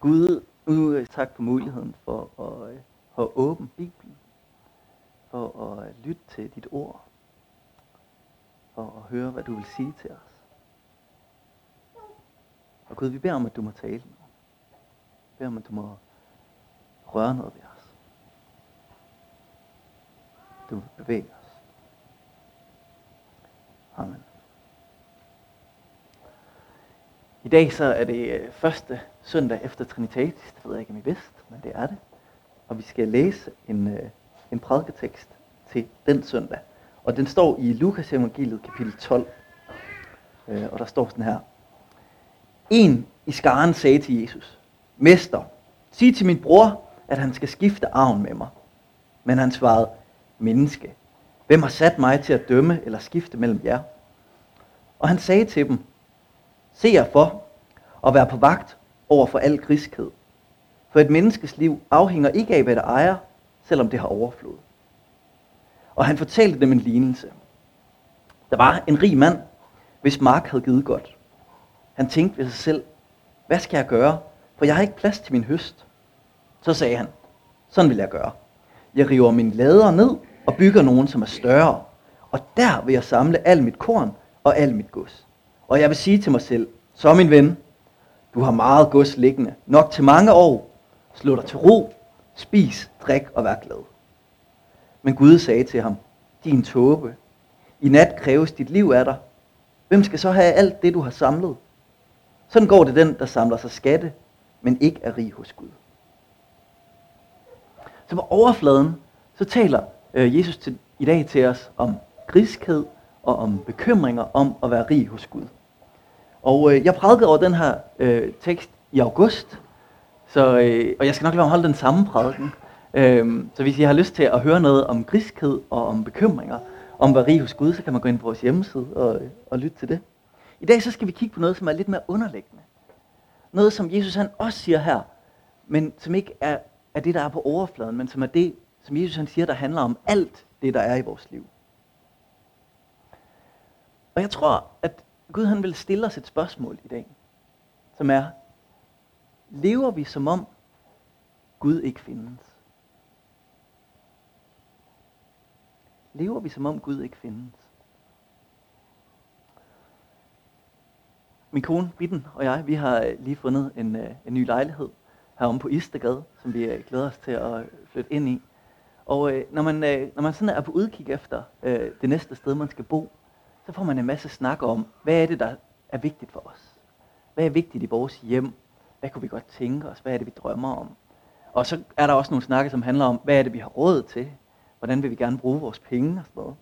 Gud, nu tak for muligheden for at, øh, at åbne Bibelen, for at øh, lytte til dit ord, for at høre, hvad du vil sige til os. Og Gud, vi beder om, at du må tale nu. Vi beder om, at du må røre noget ved os. Du må bevæge os. I dag så er det øh, første søndag efter Trinitatis. Det ved jeg ikke, om I vidste, men det er det. Og vi skal læse en, øh, en prædiketekst til den søndag. Og den står i Lukas evangeliet kapitel 12. Øh, og der står sådan her. En i skaren sagde til Jesus, Mester, sig til min bror, at han skal skifte arven med mig. Men han svarede, menneske, hvem har sat mig til at dømme eller skifte mellem jer? Og han sagde til dem, se jer for og vær på vagt over for al griskhed. For et menneskes liv afhænger ikke af, hvad det ejer, selvom det har overflod. Og han fortalte dem en lignelse. Der var en rig mand, hvis mark havde givet godt. Han tænkte ved sig selv, hvad skal jeg gøre, for jeg har ikke plads til min høst. Så sagde han, sådan vil jeg gøre. Jeg river min lader ned og bygger nogen, som er større. Og der vil jeg samle al mit korn og al mit gods. Og jeg vil sige til mig selv, så min ven, du har meget gods liggende, nok til mange år. Slå dig til ro, spis, drik og vær glad. Men Gud sagde til ham, din tåbe, i nat kræves dit liv af dig. Hvem skal så have alt det, du har samlet? Sådan går det den, der samler sig skatte, men ikke er rig hos Gud. Så på overfladen, så taler øh, Jesus til, i dag til os om griskhed og om bekymringer om at være rig hos Gud. Og øh, jeg prædikede over den her øh, tekst i august, så, øh, og jeg skal nok lade mig holde den samme prædiken. Øh, så hvis I har lyst til at høre noget om griskhed og om bekymringer, om hvad rig hos Gud, så kan man gå ind på vores hjemmeside og, og lytte til det. I dag så skal vi kigge på noget, som er lidt mere underliggende. Noget, som Jesus han også siger her, men som ikke er, er det, der er på overfladen, men som er det, som Jesus han siger, der handler om alt det, der er i vores liv. Og jeg tror, at Gud han vil stille os et spørgsmål i dag, som er, lever vi som om Gud ikke findes? Lever vi som om Gud ikke findes? Min kone, Bitten og jeg, vi har øh, lige fundet en, øh, en ny lejlighed heromme på Istegade, som vi øh, glæder os til at flytte ind i. Og øh, når, man, øh, når man sådan er på udkig efter øh, det næste sted, man skal bo, så får man en masse snak om, hvad er det, der er vigtigt for os? Hvad er vigtigt i vores hjem? Hvad kunne vi godt tænke os? Hvad er det, vi drømmer om? Og så er der også nogle snakke, som handler om, hvad er det, vi har råd til? Hvordan vil vi gerne bruge vores penge og sådan noget?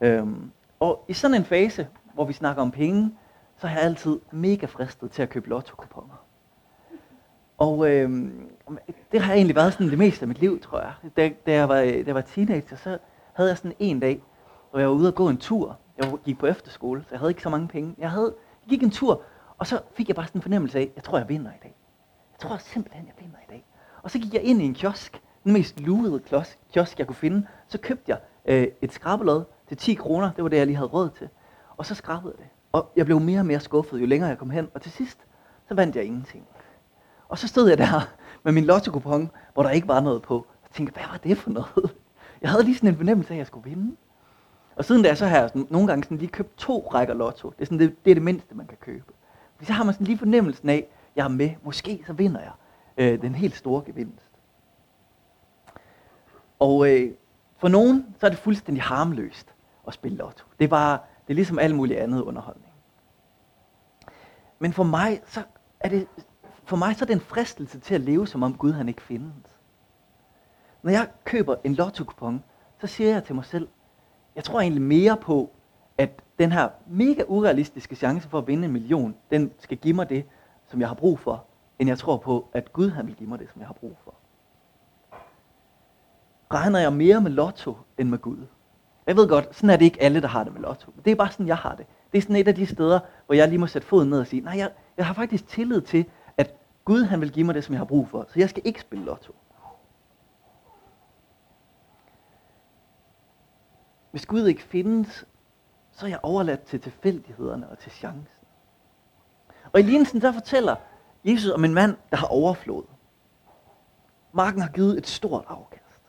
Øhm, og i sådan en fase, hvor vi snakker om penge, så er jeg altid mega fristet til at købe lotto-kuponer. Og øhm, det har egentlig været sådan det meste af mit liv, tror jeg. Da, da, jeg, var, da jeg var teenager, så havde jeg sådan en dag, hvor jeg var ude og gå en tur. Jeg gik på efterskole, så jeg havde ikke så mange penge. Jeg, havde, jeg gik en tur, og så fik jeg bare sådan en fornemmelse af, jeg tror, jeg vinder i dag. Jeg tror simpelthen, jeg vinder i dag. Og så gik jeg ind i en kiosk, den mest lurede kiosk, jeg kunne finde. Så købte jeg øh, et skrabelod til 10 kroner, det var det, jeg lige havde råd til. Og så skrabede jeg det. Og jeg blev mere og mere skuffet, jo længere jeg kom hen. Og til sidst, så vandt jeg ingenting. Og så stod jeg der med min lotto hvor der ikke var noget på. Og tænkte, hvad var det for noget? Jeg havde lige sådan en fornemmelse af, at jeg skulle vinde. Og siden da så har jeg sådan, nogle gange sådan lige købt to rækker lotto. Det er, sådan, det, det er det mindste, man kan købe. Fordi så har man sådan lige fornemmelsen af, at jeg er med. Måske så vinder jeg øh, den helt store gevinst. Og øh, for nogen, så er det fuldstændig harmløst at spille lotto. Det er bare, det er ligesom alt muligt andet underholdning. Men for mig, så er det, for mig så er det en fristelse til at leve, som om Gud han ikke findes. Når jeg køber en lotto så siger jeg til mig selv, jeg tror egentlig mere på, at den her mega urealistiske chance for at vinde en million, den skal give mig det, som jeg har brug for, end jeg tror på, at Gud han vil give mig det, som jeg har brug for. Regner jeg mere med lotto end med Gud? Jeg ved godt, sådan er det ikke alle, der har det med lotto. Det er bare sådan, jeg har det. Det er sådan et af de steder, hvor jeg lige må sætte foden ned og sige, nej, jeg, jeg har faktisk tillid til, at Gud han vil give mig det, som jeg har brug for. Så jeg skal ikke spille lotto. Hvis Gud ikke findes, så er jeg overladt til tilfældighederne og til chancen. Og i lignelsen der fortæller Jesus om en mand, der har overflod. Marken har givet et stort afkast.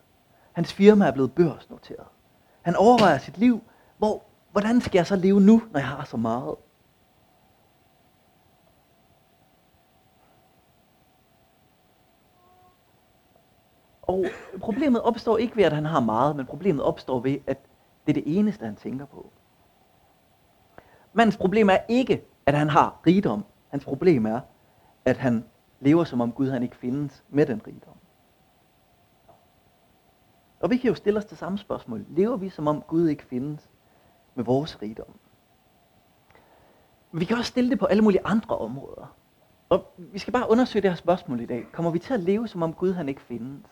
Hans firma er blevet børsnoteret. Han overvejer sit liv, hvor, hvordan skal jeg så leve nu, når jeg har så meget? Og problemet opstår ikke ved, at han har meget, men problemet opstår ved, at det er det eneste, han tænker på. Mandens problem er ikke, at han har rigdom. Hans problem er, at han lever som om Gud han ikke findes med den rigdom. Og vi kan jo stille os det samme spørgsmål. Lever vi som om Gud ikke findes med vores rigdom? Men vi kan også stille det på alle mulige andre områder. Og vi skal bare undersøge det her spørgsmål i dag. Kommer vi til at leve som om Gud han ikke findes?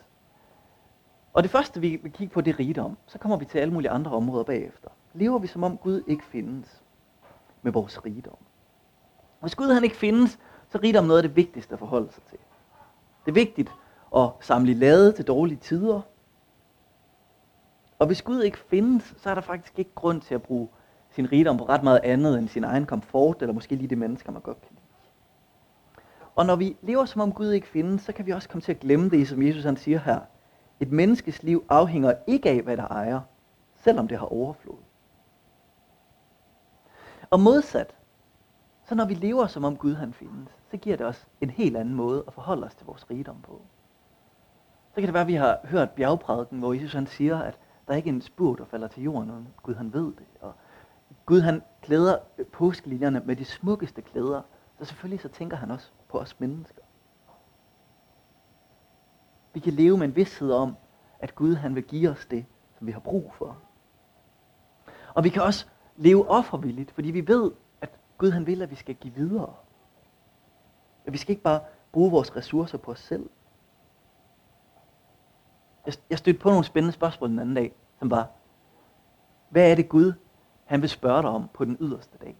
Og det første vi vil kigge på, det er rigdom. Så kommer vi til alle mulige andre områder bagefter. Lever vi som om Gud ikke findes med vores rigdom? Hvis Gud han ikke findes, så er rigdom noget af det vigtigste at forholde sig til. Det er vigtigt at samle lade til dårlige tider. Og hvis Gud ikke findes, så er der faktisk ikke grund til at bruge sin rigdom på ret meget andet end sin egen komfort, eller måske lige de mennesker, man godt kan lide. Og når vi lever som om Gud ikke findes, så kan vi også komme til at glemme det, som Jesus han siger her. Et menneskes liv afhænger ikke af, hvad der ejer, selvom det har overflod. Og modsat, så når vi lever som om Gud han findes, så giver det os en helt anden måde at forholde os til vores rigdom på. Så kan det være, at vi har hørt bjergprædiken, hvor Jesus han siger, at der er ikke en spur, der falder til jorden, og Gud han ved det. Og Gud han klæder påskeliljerne med de smukkeste klæder, så selvfølgelig så tænker han også på os mennesker. Vi kan leve med en vidshed om, at Gud han vil give os det, som vi har brug for. Og vi kan også leve offervilligt, fordi vi ved, at Gud han vil, at vi skal give videre. At vi skal ikke bare bruge vores ressourcer på os selv. Jeg stødte på nogle spændende spørgsmål den anden dag, som var, hvad er det Gud, han vil spørge dig om på den yderste dag?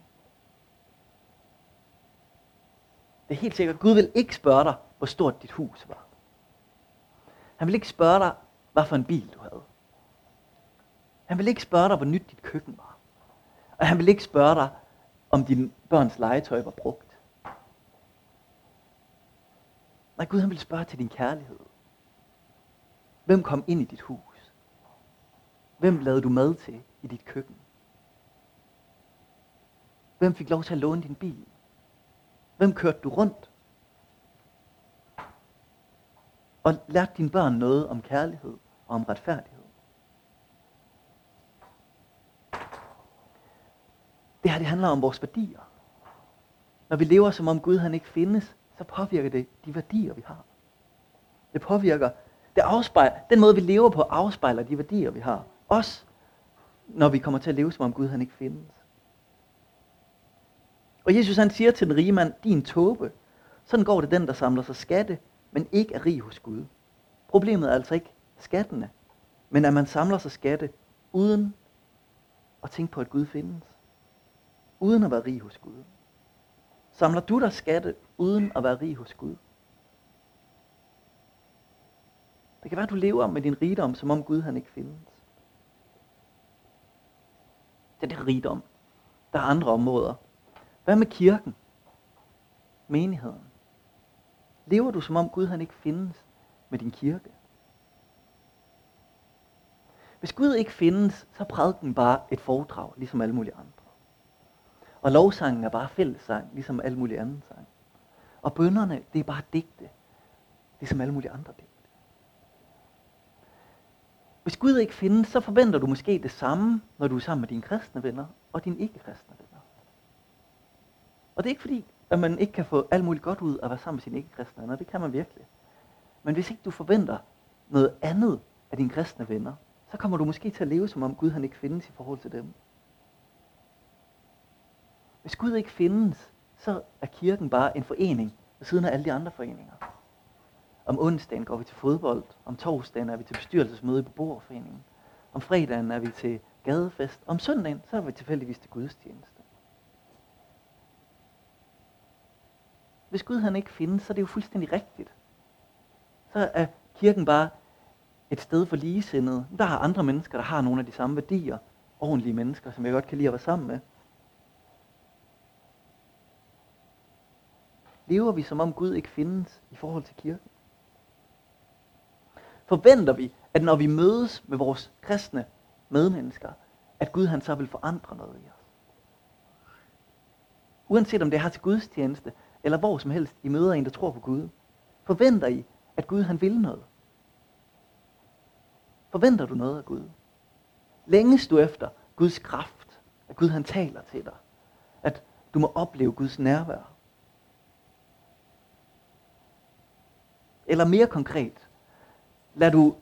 Det er helt sikkert, Gud vil ikke spørge dig, hvor stort dit hus var. Han vil ikke spørge dig, hvad for en bil du havde. Han vil ikke spørge dig, hvor nyt dit køkken var. Og han vil ikke spørge dig, om din børns legetøj var brugt. Nej, Gud han vil spørge til din kærlighed. Hvem kom ind i dit hus? Hvem lavede du mad til i dit køkken? Hvem fik lov til at låne din bil? Hvem kørte du rundt? Og lært dine børn noget om kærlighed og om retfærdighed. Det her det handler om vores værdier. Når vi lever som om Gud han ikke findes, så påvirker det de værdier, vi har. Det påvirker, det afspejler, den måde vi lever på afspejler de værdier, vi har. Også når vi kommer til at leve som om Gud han ikke findes. Og Jesus han siger til den rige mand, din tåbe, sådan går det den, der samler sig skatte, men ikke er rig hos Gud. Problemet er altså ikke skattene, men at man samler sig skatte uden at tænke på, at Gud findes. Uden at være rig hos Gud. Samler du dig skatte uden at være rig hos Gud? Det kan være, at du lever med din rigdom, som om Gud han ikke findes. Det er det rigdom. Der er andre områder. Hvad med kirken? Menigheden? Lever du som om Gud han ikke findes med din kirke? Hvis Gud ikke findes, så er prædiken bare et foredrag, ligesom alle mulige andre. Og lovsangen er bare fællessang, ligesom alle mulige andre sang. Og bønderne, det er bare digte, ligesom alle mulige andre digte. Hvis Gud ikke findes, så forventer du måske det samme, når du er sammen med dine kristne venner og dine ikke-kristne venner. Og det er ikke fordi, at man ikke kan få alt muligt godt ud af at være sammen med sine ikke-kristne venner. Det kan man virkelig. Men hvis ikke du forventer noget andet af dine kristne venner, så kommer du måske til at leve som om Gud han ikke findes i forhold til dem. Hvis Gud ikke findes, så er kirken bare en forening ved siden af alle de andre foreninger. Om onsdagen går vi til fodbold, om torsdagen er vi til bestyrelsesmøde i beboerforeningen, om fredagen er vi til gadefest, om søndagen så er vi tilfældigvis til gudstjeneste. Hvis Gud han ikke findes, så er det jo fuldstændig rigtigt. Så er kirken bare et sted for ligesindede. Der er andre mennesker, der har nogle af de samme værdier. Ordentlige mennesker, som jeg godt kan lide at være sammen med. Lever vi som om Gud ikke findes i forhold til kirken? Forventer vi, at når vi mødes med vores kristne medmennesker, at Gud han så vil forandre noget i os? Uanset om det er her til Guds tjeneste, eller hvor som helst I møder en, der tror på Gud, forventer I, at Gud han vil noget? Forventer du noget af Gud? Længes du efter Guds kraft, at Gud han taler til dig, at du må opleve Guds nærvær? Eller mere konkret, lad du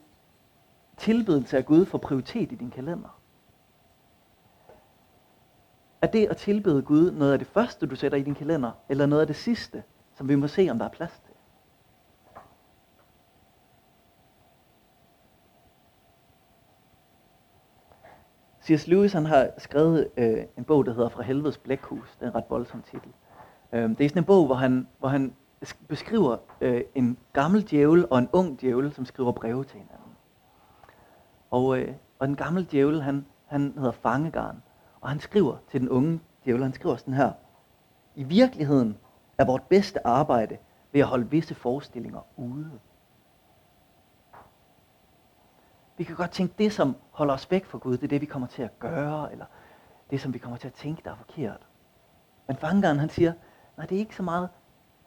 tilbedelse af Gud få prioritet i din kalender? Er det at tilbede Gud noget af det første, du sætter i din kalender, eller noget af det sidste, som vi må se, om der er plads til? C.S. Lewis han har skrevet øh, en bog, der hedder Fra helvedes blækhus. Det er en ret voldsom titel. Øh, det er sådan en bog, hvor han, hvor han beskriver øh, en gammel djævel og en ung djævel, som skriver breve til hinanden. Og, øh, og den gamle djævel, han, han hedder Fangegarn, og han skriver til den unge djævel, han skriver sådan her. I virkeligheden er vort bedste arbejde ved at holde visse forestillinger ude. Vi kan godt tænke, det som holder os væk fra Gud, det er det, vi kommer til at gøre, eller det, som vi kommer til at tænke, der er forkert. Men fangeren, han siger, nej, det er ikke så meget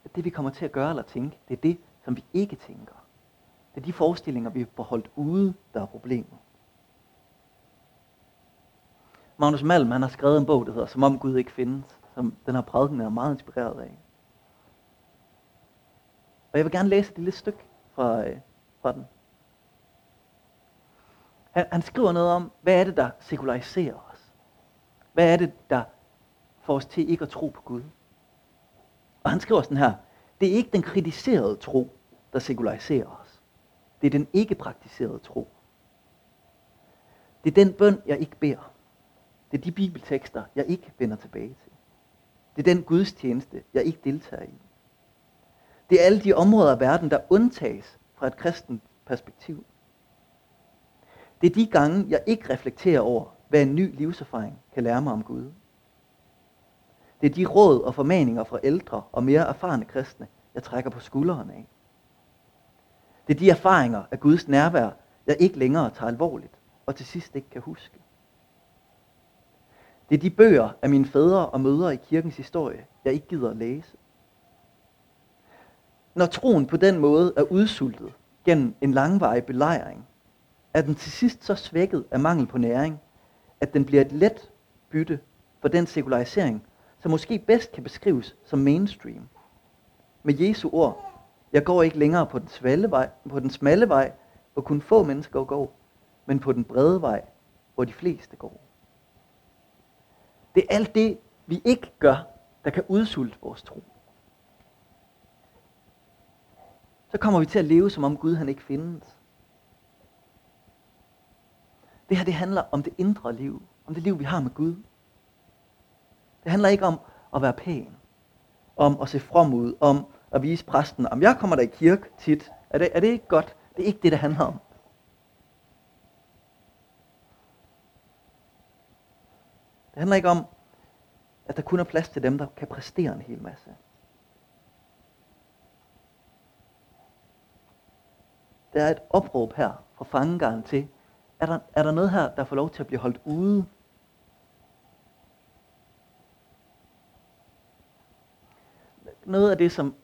at det, vi kommer til at gøre eller tænke, det er det, som vi ikke tænker. Det er de forestillinger, vi får holdt ude, der er problemet. Magnus Malm, han har skrevet en bog, der hedder Som om Gud ikke findes, som den har prædiken er meget inspireret af. Og jeg vil gerne læse et lille stykke fra, øh, fra den. Han, han skriver noget om, hvad er det, der sekulariserer os? Hvad er det, der får os til ikke at tro på Gud? Og han skriver sådan her, det er ikke den kritiserede tro, der sekulariserer os. Det er den ikke praktiserede tro. Det er den bøn, jeg ikke beder. Det er de bibeltekster, jeg ikke vender tilbage til. Det er den gudstjeneste, jeg ikke deltager i. Det er alle de områder af verden, der undtages fra et kristent perspektiv. Det er de gange, jeg ikke reflekterer over, hvad en ny livserfaring kan lære mig om Gud. Det er de råd og formaninger fra ældre og mere erfarne kristne, jeg trækker på skuldrene af. Det er de erfaringer af Guds nærvær, jeg ikke længere tager alvorligt, og til sidst ikke kan huske. Det er de bøger af mine fædre og mødre i kirkens historie, jeg ikke gider at læse. Når troen på den måde er udsultet gennem en langvarig belejring, er den til sidst så svækket af mangel på næring, at den bliver et let bytte for den sekularisering, som måske bedst kan beskrives som mainstream. Med Jesu ord, jeg går ikke længere på den, smalle vej, på den smalle vej, hvor kun få mennesker går, men på den brede vej, hvor de fleste går. Det er alt det, vi ikke gør, der kan udsulte vores tro. Så kommer vi til at leve, som om Gud han ikke findes. Det her det handler om det indre liv, om det liv, vi har med Gud. Det handler ikke om at være pæn, om at se from ud, om at vise præsten, om jeg kommer der i kirke tit. Er det, er det ikke godt? Det er ikke det, det handler om. Det handler ikke om, at der kun er plads til dem, der kan præstere en hel masse. Der er et opråb her fra fangegaren til, er der, er der noget her, der får lov til at blive holdt ude noget af det, som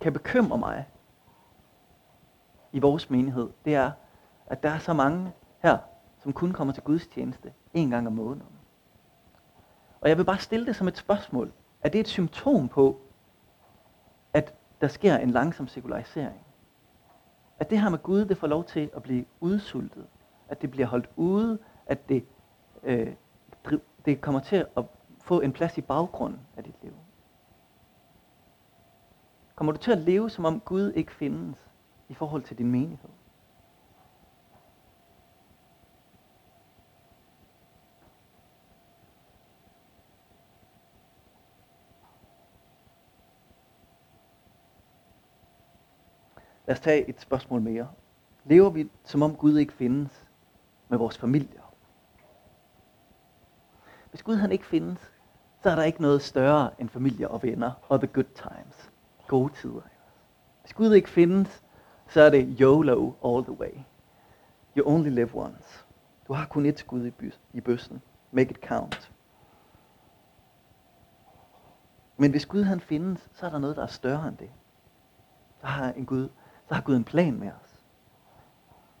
kan bekymre mig i vores menighed, det er, at der er så mange her, som kun kommer til gudstjeneste en gang om måneden. Og jeg vil bare stille det som et spørgsmål. Er det et symptom på, at der sker en langsom sekularisering? At det her med Gud, det får lov til at blive udsultet? At det bliver holdt ude? At det, øh, det kommer til at få en plads i baggrunden af dit liv? Kommer du til at leve, som om Gud ikke findes i forhold til din menighed? Lad os tage et spørgsmål mere. Lever vi, som om Gud ikke findes med vores familier? Hvis Gud han ikke findes, så er der ikke noget større end familie og venner og the good times gode tider. Hvis Gud ikke findes, så er det YOLO all the way. You only live once. Du har kun et skud i, bys- i bøssen. Make it count. Men hvis Gud han findes, så er der noget, der er større end det. Der har, en Gud, så har Gud en plan med os.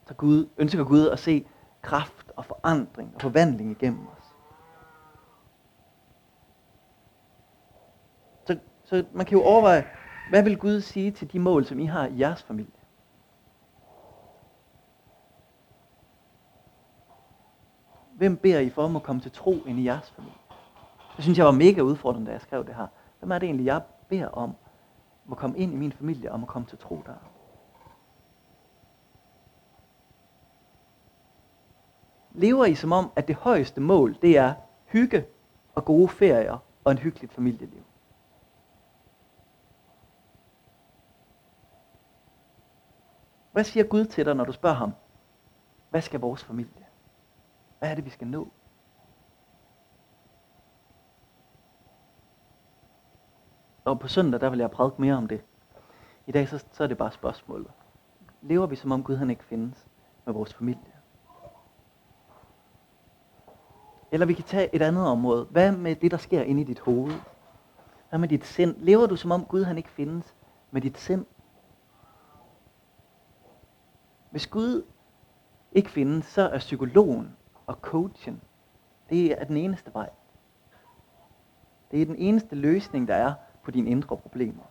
Så Gud, ønsker Gud at se kraft og forandring og forvandling igennem os. Så, så man kan jo overveje, hvad vil Gud sige til de mål, som I har i jeres familie? Hvem beder I for om at komme til tro ind i jeres familie? Det synes jeg var mega udfordrende, da jeg skrev det her. Hvem er det egentlig, jeg beder om at komme ind i min familie, om at komme til tro der? Lever I som om, at det højeste mål, det er hygge og gode ferier og en hyggeligt familieliv? Hvad siger Gud til dig, når du spørger ham, hvad skal vores familie? Hvad er det, vi skal nå? Og på søndag, der vil jeg prædike mere om det. I dag, så, så er det bare spørgsmålet. Lever vi som om Gud han ikke findes med vores familie? Eller vi kan tage et andet område. Hvad med det, der sker inde i dit hoved? Hvad med dit sind? Lever du som om Gud han ikke findes med dit sind? Hvis Gud ikke findes, så er psykologen og coachen, det er den eneste vej. Det er den eneste løsning, der er på dine indre problemer.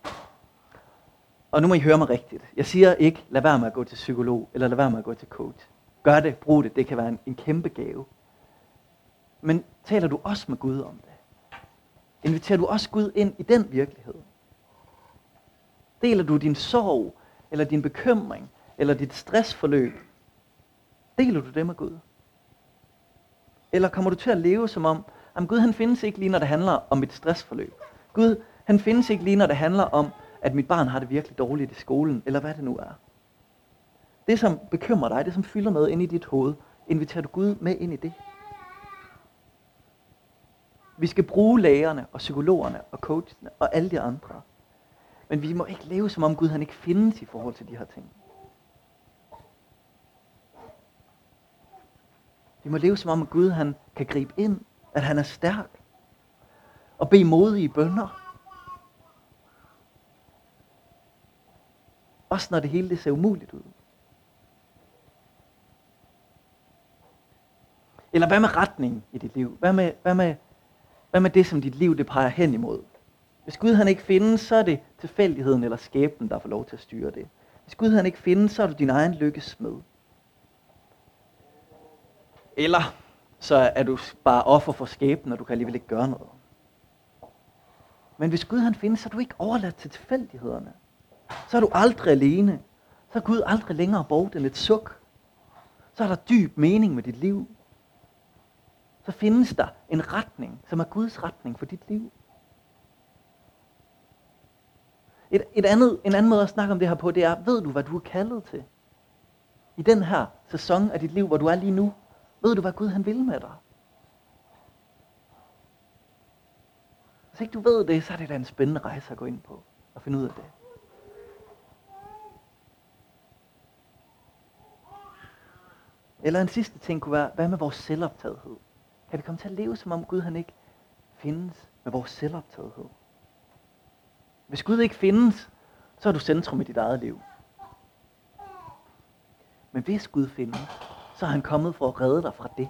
Og nu må I høre mig rigtigt. Jeg siger ikke, lad være med at gå til psykolog, eller lad være med at gå til coach. Gør det, brug det, det kan være en, en kæmpe gave. Men taler du også med Gud om det? Inviterer du også Gud ind i den virkelighed? Deler du din sorg, eller din bekymring, eller dit stressforløb? Deler du det med Gud? Eller kommer du til at leve som om, at Gud han findes ikke lige, når det handler om mit stressforløb. Gud han findes ikke lige, når det handler om, at mit barn har det virkelig dårligt i skolen, eller hvad det nu er. Det, som bekymrer dig, det som fylder med ind i dit hoved, inviterer du Gud med ind i det. Vi skal bruge lægerne og psykologerne og coachene og alle de andre. Men vi må ikke leve som om Gud han ikke findes i forhold til de her ting. Vi må leve som om, at Gud han kan gribe ind, at han er stærk. Og bede modige bønder. Også når det hele det ser umuligt ud. Eller hvad med retningen i dit liv? Hvad med, hvad med, hvad med det, som dit liv det peger hen imod? Hvis Gud han ikke findes, så er det tilfældigheden eller skæbnen, der får lov til at styre det. Hvis Gud han ikke findes, så er du din egen lykkes smed. Eller så er du bare offer for skæbnen, og du kan alligevel ikke gøre noget. Men hvis Gud han findes, så er du ikke overladt til tilfældighederne. Så er du aldrig alene. Så er Gud aldrig længere borte end et suk. Så er der dyb mening med dit liv. Så findes der en retning, som er Guds retning for dit liv. Et, et andet, en anden måde at snakke om det her på, det er, ved du, hvad du er kaldet til? I den her sæson af dit liv, hvor du er lige nu, ved du, hvad Gud han vil med dig? Hvis ikke du ved det, så er det da en spændende rejse at gå ind på og finde ud af det. Eller en sidste ting kunne være, hvad med vores selvoptagethed? Kan vi komme til at leve, som om Gud han ikke findes med vores selvoptagethed? Hvis Gud ikke findes, så er du centrum i dit eget liv. Men hvis Gud findes, så er han kommet for at redde dig fra det.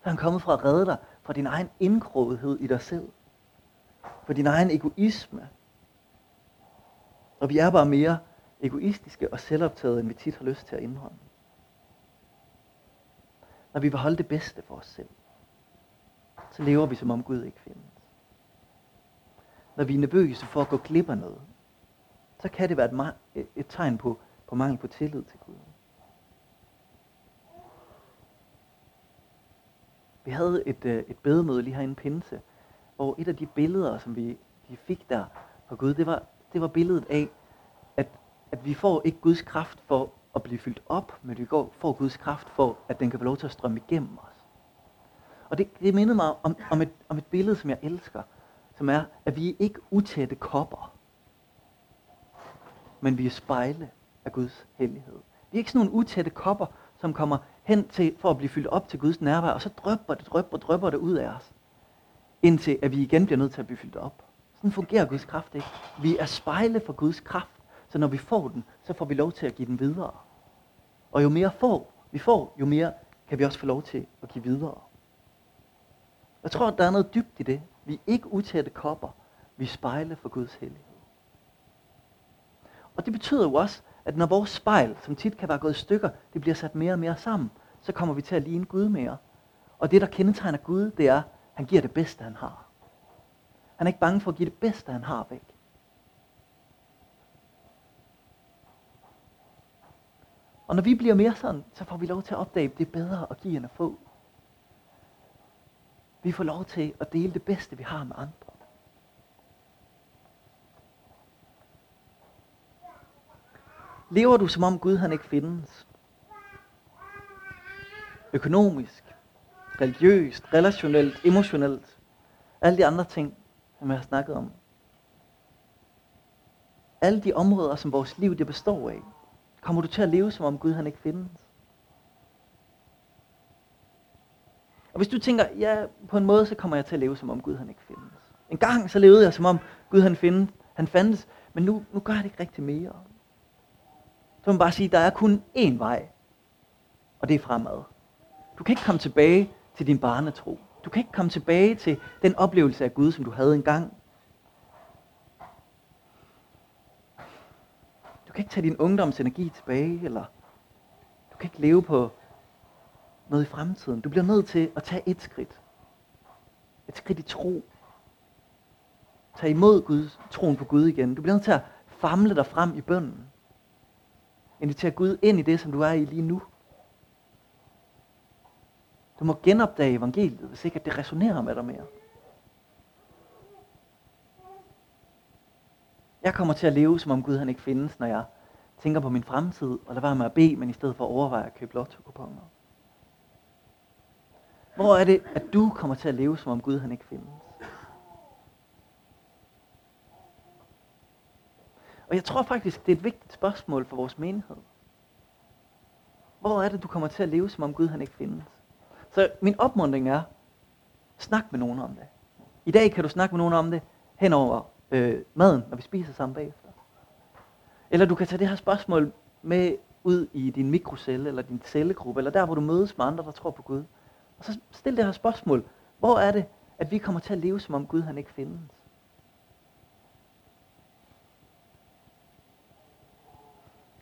Så er han kommet for at redde dig fra din egen indgroethed i dig selv. For din egen egoisme. Og vi er bare mere egoistiske og selvoptaget, end vi tit har lyst til at indrømme. Når vi vil holde det bedste for os selv, så lever vi som om Gud ikke findes. Når vi er nervøse for at gå glip af noget, så kan det være et, et tegn på, på mangel på tillid til Gud. Vi havde et, øh, et bedemøde lige herinde i Pinse, hvor et af de billeder, som vi de fik der fra Gud, det var, det var billedet af, at, at vi får ikke Guds kraft for at blive fyldt op, men vi går, får Guds kraft for, at den kan få lov til at strømme igennem os. Og det, det mindede mig om, om, et, om et billede, som jeg elsker, som er, at vi er ikke utætte kopper. men vi er spejle af Guds hellighed. Vi er ikke sådan nogle utætte kopper, som kommer hen til for at blive fyldt op til Guds nærvær, og så drøbber det, drøbber, drøbber det ud af os, indtil at vi igen bliver nødt til at blive fyldt op. Sådan fungerer Guds kraft ikke. Vi er spejle for Guds kraft, så når vi får den, så får vi lov til at give den videre. Og jo mere får vi får, jo mere kan vi også få lov til at give videre. Jeg tror, at der er noget dybt i det. Vi er ikke utætte kopper. Vi spejler for Guds hellighed. Og det betyder jo også, at når vores spejl, som tit kan være gået i stykker, det bliver sat mere og mere sammen, så kommer vi til at ligne Gud mere. Og det, der kendetegner Gud, det er, at han giver det bedste, han har. Han er ikke bange for at give det bedste, han har væk. Og når vi bliver mere sådan, så får vi lov til at opdage, at det er bedre at give end at få. Vi får lov til at dele det bedste, vi har med andre. Lever du som om Gud han ikke findes? Økonomisk, religiøst, relationelt, emotionelt. Alle de andre ting, som jeg har snakket om. Alle de områder, som vores liv det består af. Kommer du til at leve som om Gud han ikke findes? Og hvis du tænker, ja, på en måde, så kommer jeg til at leve som om Gud han ikke findes. En gang så levede jeg som om Gud han, findes, han fandtes, men nu, nu gør jeg det ikke rigtig mere. Så må man bare sige, der er kun én vej, og det er fremad. Du kan ikke komme tilbage til din barnetro. Du kan ikke komme tilbage til den oplevelse af Gud, som du havde engang. Du kan ikke tage din ungdoms energi tilbage, eller du kan ikke leve på noget i fremtiden. Du bliver nødt til at tage et skridt. Et skridt i tro. Tag imod Guds, troen på Gud igen. Du bliver nødt til at famle dig frem i bønden. Inviter Gud ind i det, som du er i lige nu. Du må genopdage evangeliet, hvis ikke at det resonerer med dig mere. Jeg kommer til at leve, som om Gud han ikke findes, når jeg tænker på min fremtid, og lader være med at bede, men i stedet for at overveje at købe lotto-kuponer. Hvor er det, at du kommer til at leve, som om Gud han ikke findes? Og jeg tror faktisk, det er et vigtigt spørgsmål for vores menighed. Hvor er det, du kommer til at leve, som om Gud han ikke findes? Så min opmuntring er, snak med nogen om det. I dag kan du snakke med nogen om det hen over øh, maden, når vi spiser sammen bagefter. Eller du kan tage det her spørgsmål med ud i din mikrocelle, eller din cellegruppe, eller der, hvor du mødes med andre, der tror på Gud. Og så stil det her spørgsmål. Hvor er det, at vi kommer til at leve, som om Gud han ikke findes?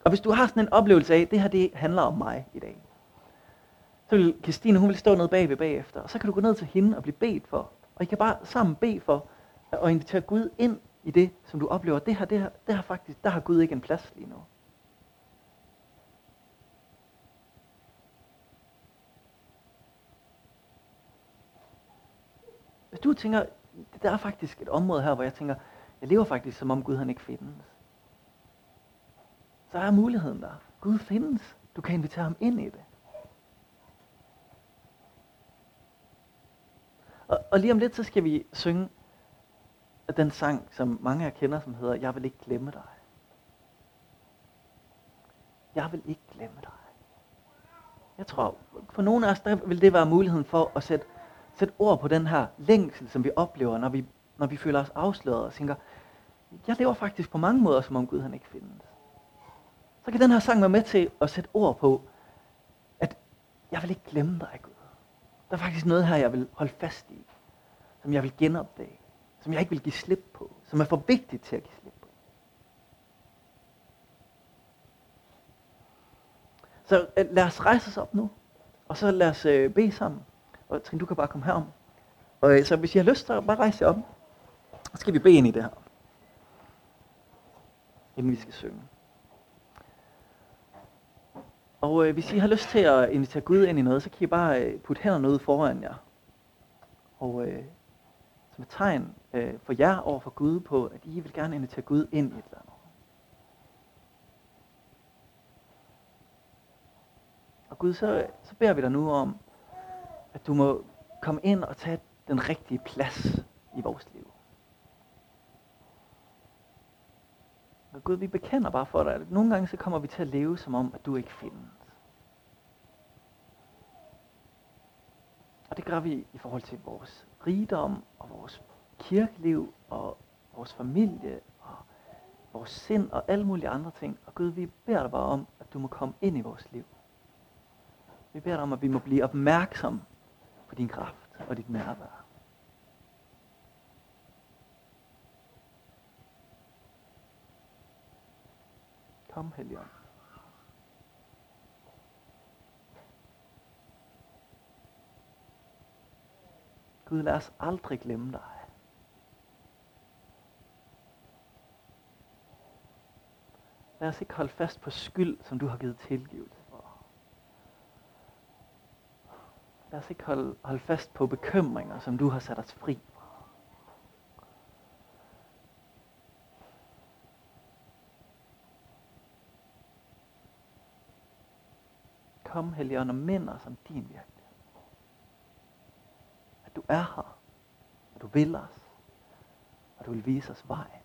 Og hvis du har sådan en oplevelse af, at det her det handler om mig i dag, så vil Christine, hun vil stå nede bagved bagefter, og så kan du gå ned til hende og blive bedt for. Og I kan bare sammen bede for, og invitere Gud ind i det, som du oplever. Det her, det her, det her faktisk, der har Gud ikke en plads lige nu. Du tænker, der er faktisk et område her, hvor jeg tænker, jeg lever faktisk som om Gud han ikke findes. Så er muligheden der. Gud findes. Du kan invitere ham ind i det. Og, og lige om lidt, så skal vi synge den sang, som mange af jer kender, som hedder Jeg vil ikke glemme dig. Jeg vil ikke glemme dig. Jeg tror, for nogle af os, der vil det være muligheden for at sætte, sætte ord på den her længsel, som vi oplever, når vi, når vi føler os afsløret og tænker, jeg lever faktisk på mange måder, som om Gud han ikke findes. Så kan den her sang være med til at sætte ord på, at jeg vil ikke glemme dig, Gud. Der er faktisk noget her, jeg vil holde fast i, som jeg vil genopdage, som jeg ikke vil give slip på, som er for vigtigt til at give slip på. Så øh, lad os rejse os op nu, og så lad os øh, bede sammen. Og Trine, du kan bare komme herom. Og øh, så hvis I har lyst, så bare rejse jer op. Så skal vi bede ind i det her. Inden vi skal synge. Og øh, hvis I har lyst til at invitere Gud ind i noget, så kan I bare øh, putte hænderne ud foran jer. Og øh, som et tegn øh, for jer over for Gud på, at I vil gerne invitere Gud ind i et eller andet. Og Gud, så, så beder vi dig nu om, at du må komme ind og tage den rigtige plads i vores liv. Og Gud, vi bekender bare for dig, at nogle gange så kommer vi til at leve som om, at du ikke findes. Og det gør vi i forhold til vores rigdom og vores kirkeliv og vores familie og vores sind og alle mulige andre ting. Og Gud, vi beder dig bare om, at du må komme ind i vores liv. Vi beder dig om, at vi må blive opmærksom din kraft og dit nærvær. Kom, Helligånd. Gud, lad os aldrig glemme dig. Lad os ikke holde fast på skyld, som du har givet tilgivelse for. Lad os ikke holde, holde fast på bekymringer, som du har sat os fri fra. Kom, Helligånd, og mind os om din virkelighed. At du er her, og du vil os, og du vil vise os vejen.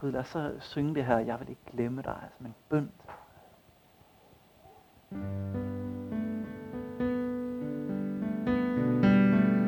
Gud, lad os så synge det her, jeg vil ikke glemme dig, som en bøn Música